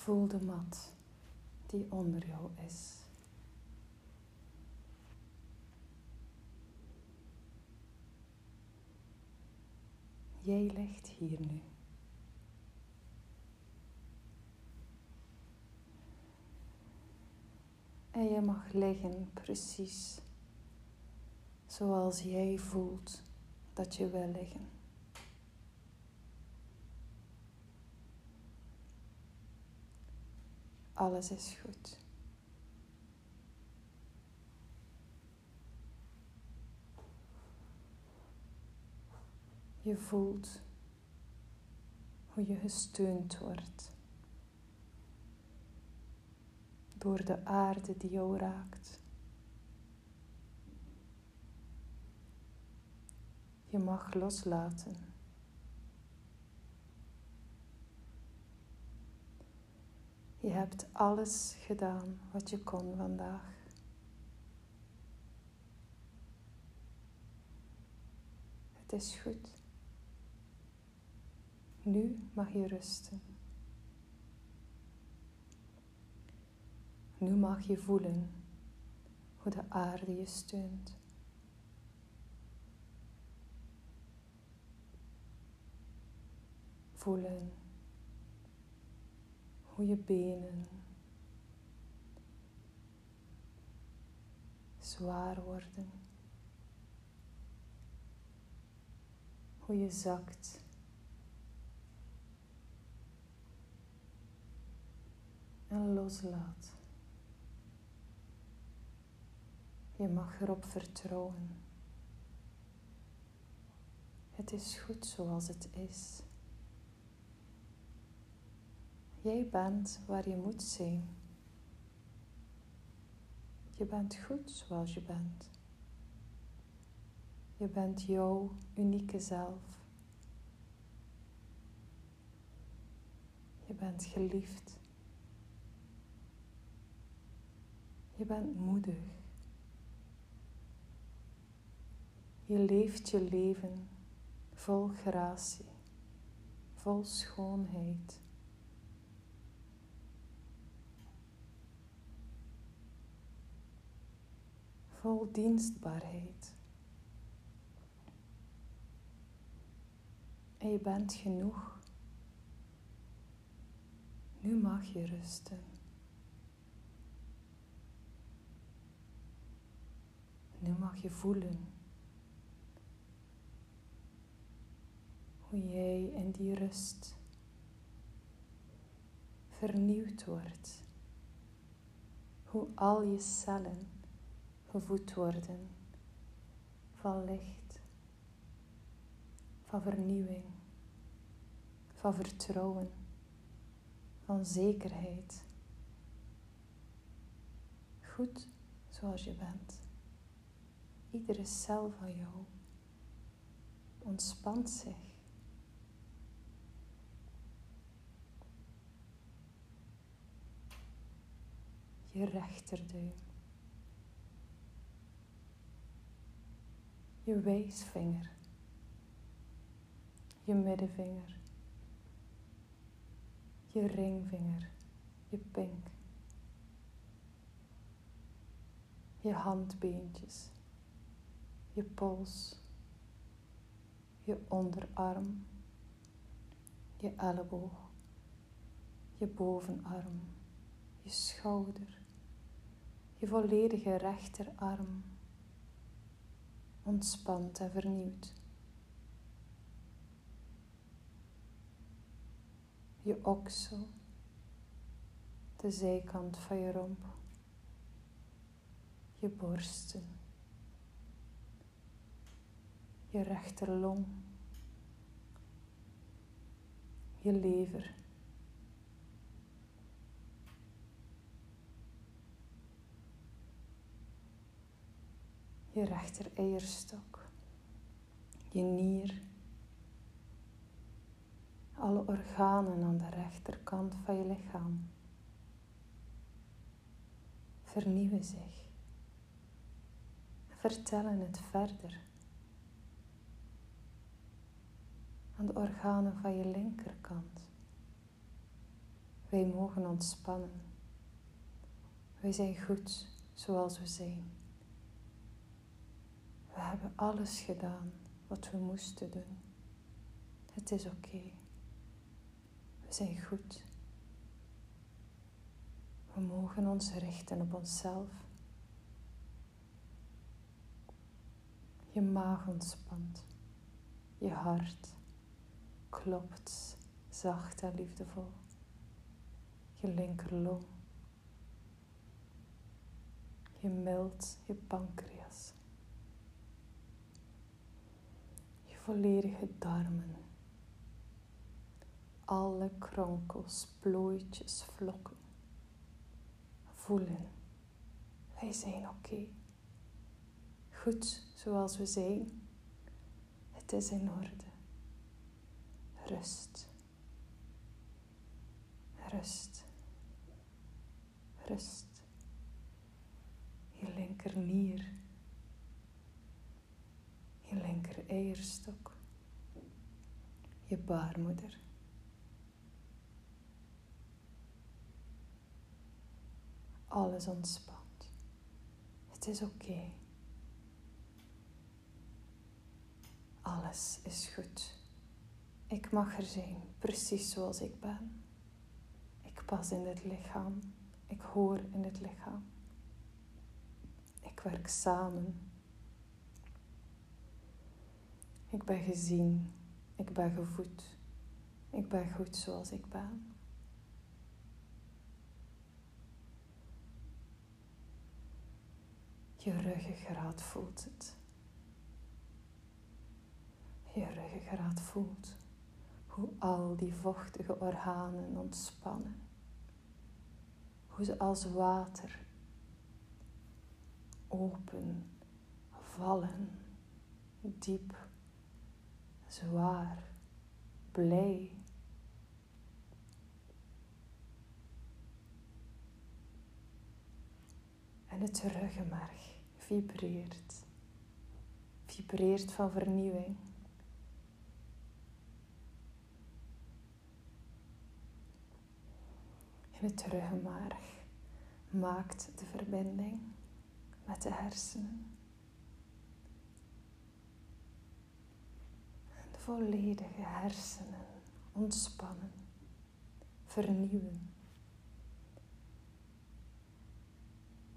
Voel de mat die onder jou is. Jij ligt hier nu. En je mag liggen precies zoals jij voelt dat je wil liggen. Alles is goed. Je voelt hoe je gesteund wordt door de aarde die jou raakt. Je mag loslaten. Je hebt alles gedaan wat je kon vandaag. Het is goed. Nu mag je rusten. Nu mag je voelen hoe de aarde je steunt. Voelen hoe je benen zwaar worden. Hoe je zakt. En loslaat. Je mag erop vertrouwen. Het is goed zoals het is. Jij bent waar je moet zijn. Je bent goed zoals je bent. Je bent jouw unieke zelf. Je bent geliefd. Je bent moedig. Je leeft je leven vol gratie, vol schoonheid. Vol dienstbaarheid. En je bent genoeg. Nu mag je rusten. Nu mag je voelen hoe jij in die rust vernieuwd wordt. Hoe al je cellen gevoed worden van licht, van vernieuwing, van vertrouwen, van zekerheid. Goed zoals je bent. Iedere cel van jou ontspant zich. Je rechterduim. Je wijsvinger. Je middenvinger. Je ringvinger. Je pink. Je handbeentjes je pols, je onderarm, je elleboog, je bovenarm, je schouder, je volledige rechterarm, ontspant en vernieuwd. Je oksel, de zijkant van je romp, je borsten je rechterlong, je lever. Je rechter eierstok, je nier, alle organen aan de rechterkant van je lichaam vernieuwen zich. Vertellen het verder. aan de organen van je linkerkant. Wij mogen ontspannen. Wij zijn goed zoals we zijn. We hebben alles gedaan wat we moesten doen. Het is oké. We zijn goed. We mogen ons richten op onszelf. Je maag ontspant. Je hart klopt zacht en liefdevol. Je linkerlong. Je mild, je pancreas. Je volledige darmen. Alle kronkels, plooitjes, vlokken. Voelen. Wij zijn oké. Goed zoals we zijn. Het is in orde. Rust. Rust. Rust. Je linkernier. Linker eierstok. Je baarmoeder. Alles ontspant. Het is oké. Alles is goed. Ik mag er zijn, precies zoals ik ben. Ik pas in het lichaam. Ik hoor in het lichaam. Ik werk samen. Ik ben gezien. Ik ben gevoed. Ik ben goed zoals ik ben. Je ruggengraat voelt het. Je ruggengraat voelt hoe al die vochtige organen ontspannen. Hoe ze als water open vallen, diep, zwaar, blij. En het ruggenmerg vibreert, vibreert van vernieuwing. En het ruggenmerg maakt de verbinding met de hersenen. De volledige hersenen ontspannen, vernieuwen.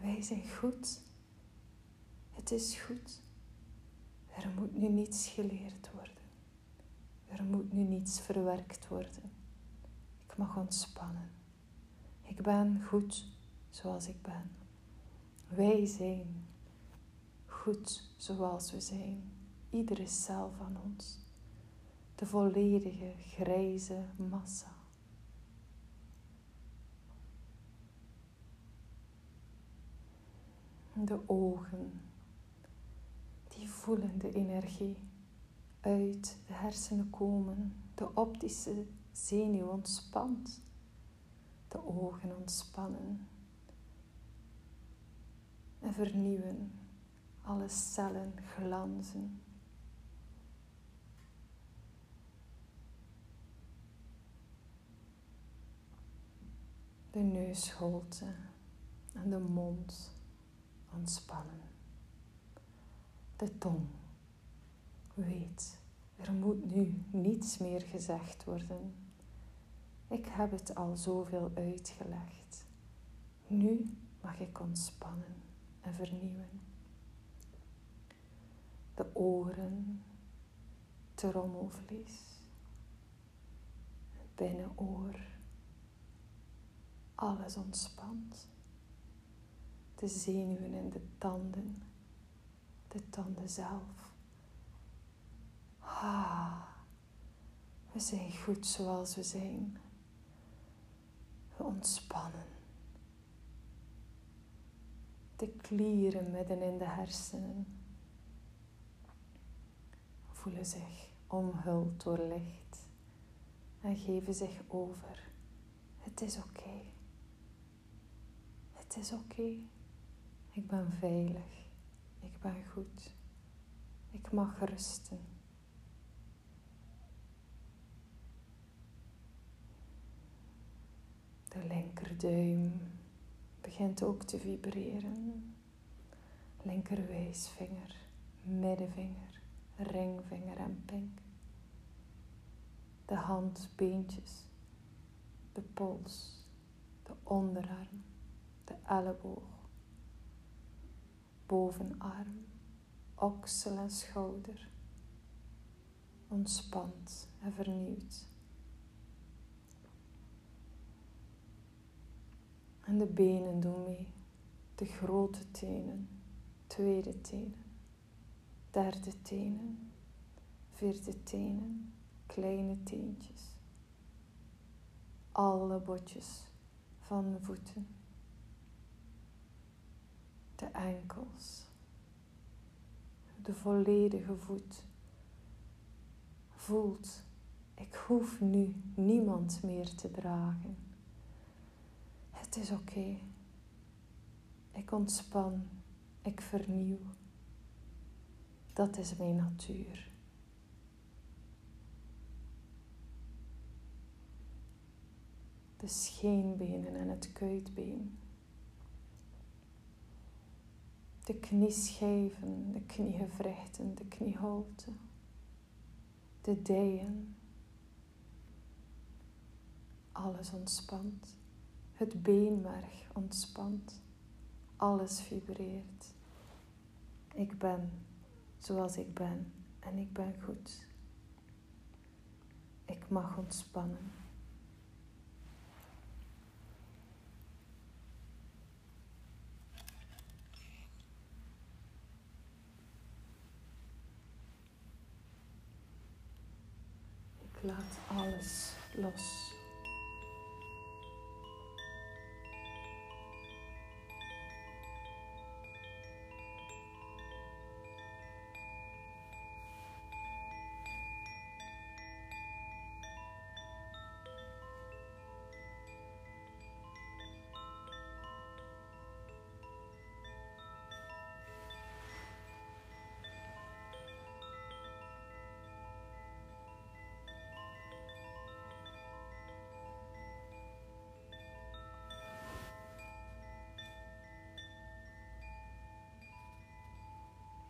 Wij zijn goed. Het is goed. Er moet nu niets geleerd worden. Er moet nu niets verwerkt worden. Ik mag ontspannen. Ik ben goed zoals ik ben. Wij zijn goed zoals we zijn. Iedere cel van ons. De volledige grijze massa. De ogen, die voelen de energie uit de hersenen komen. De optische zenuw ontspant. De ogen ontspannen en vernieuwen. Alle cellen glanzen. De neusholte en de mond ontspannen. De tong weet, er moet nu niets meer gezegd worden. Ik heb het al zoveel uitgelegd. Nu mag ik ontspannen en vernieuwen. De oren, trommelvlies, het binnenoor, alles ontspant. De zenuwen en de tanden, de tanden zelf. Ah, we zijn goed zoals we zijn. We ontspannen de klieren midden in de hersenen voelen zich omhuld door licht en geven zich over. Het is oké. Het is oké. Ik ben veilig. Ik ben goed. Ik mag rusten. De linkerduim begint ook te vibreren. Linkerwijsvinger, middenvinger, ringvinger en pink. De handbeentjes, de pols, de onderarm, de elleboog, bovenarm, oksel en schouder. Ontspant en vernieuwd. En de benen doen mee. De grote tenen, tweede tenen, derde tenen, vierde tenen, kleine teentjes. Alle botjes van de voeten. De enkels. De volledige voet. Voelt, ik hoef nu niemand meer te dragen. Het is oké. Ik ontspan. Ik vernieuw. Dat is mijn natuur. De scheenbenen en het kuitbeen. De knieschijven, de kniegewrichten, de knieholte. De dijen. Alles ontspant. Het beenmerg ontspant. Alles vibreert. Ik ben zoals ik ben en ik ben goed. Ik mag ontspannen. Laat alles los.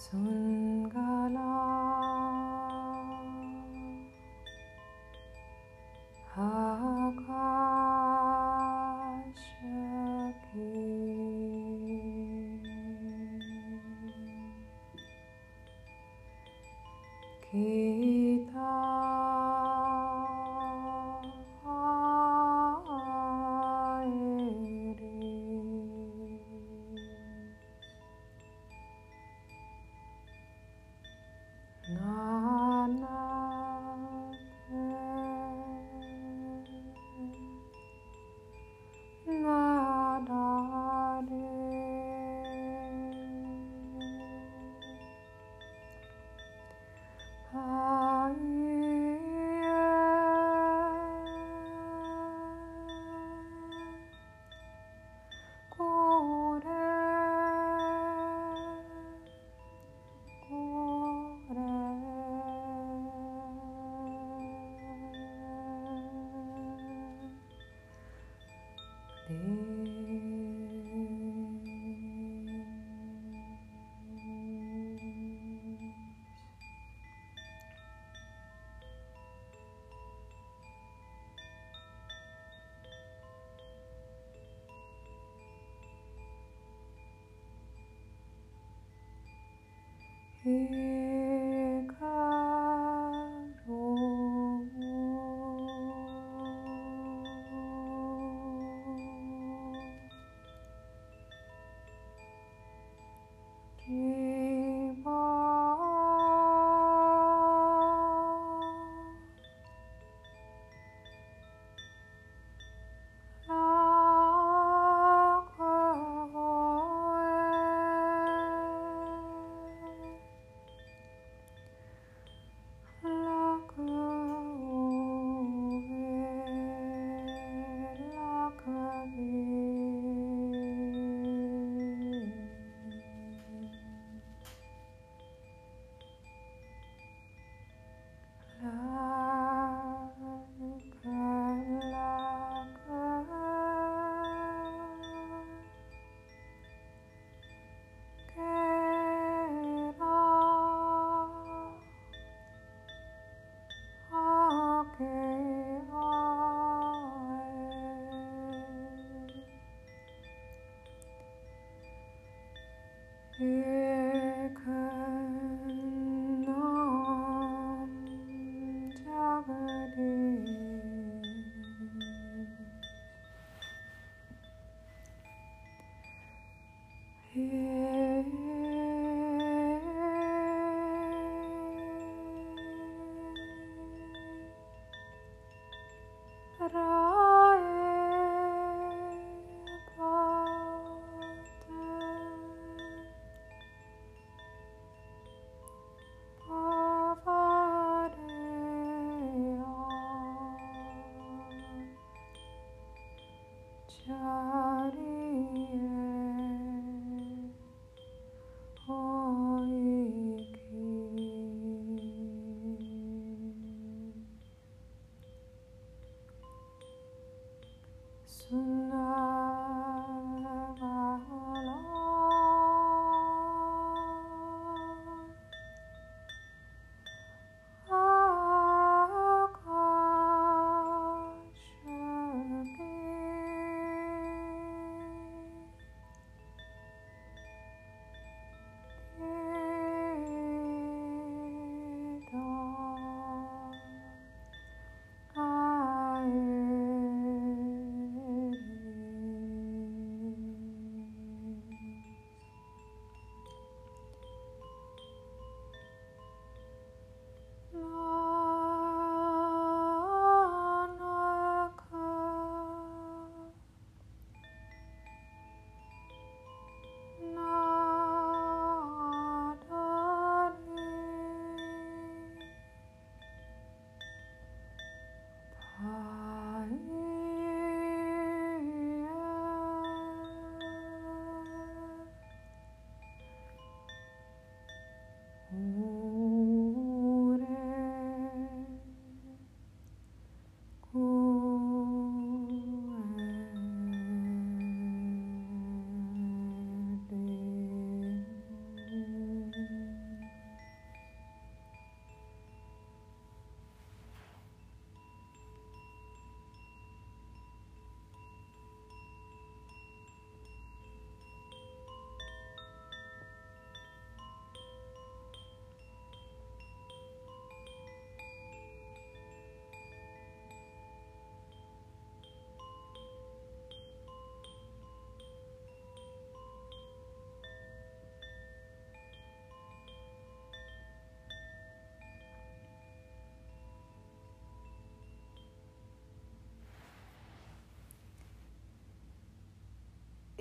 Sun gala No. Mm-hmm. her Shah.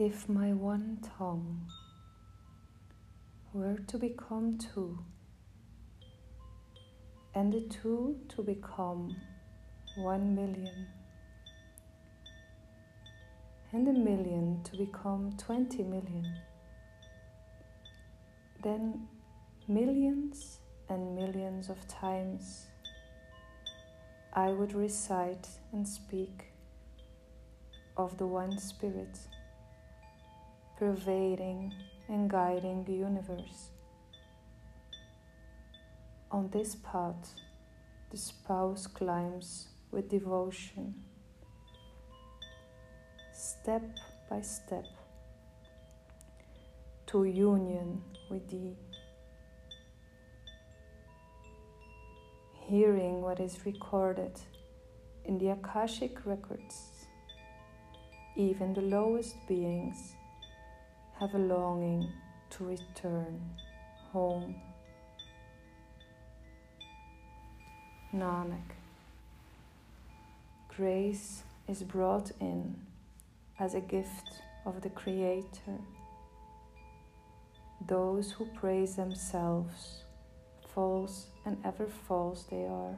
If my one tongue were to become two, and the two to become one million, and the million to become twenty million, then millions and millions of times I would recite and speak of the one Spirit pervading and guiding the universe. On this path, the spouse climbs with devotion, step by step, to union with thee, hearing what is recorded in the Akashic records. Even the lowest beings have a longing to return home. Nanak. Grace is brought in as a gift of the Creator. Those who praise themselves, false and ever false they are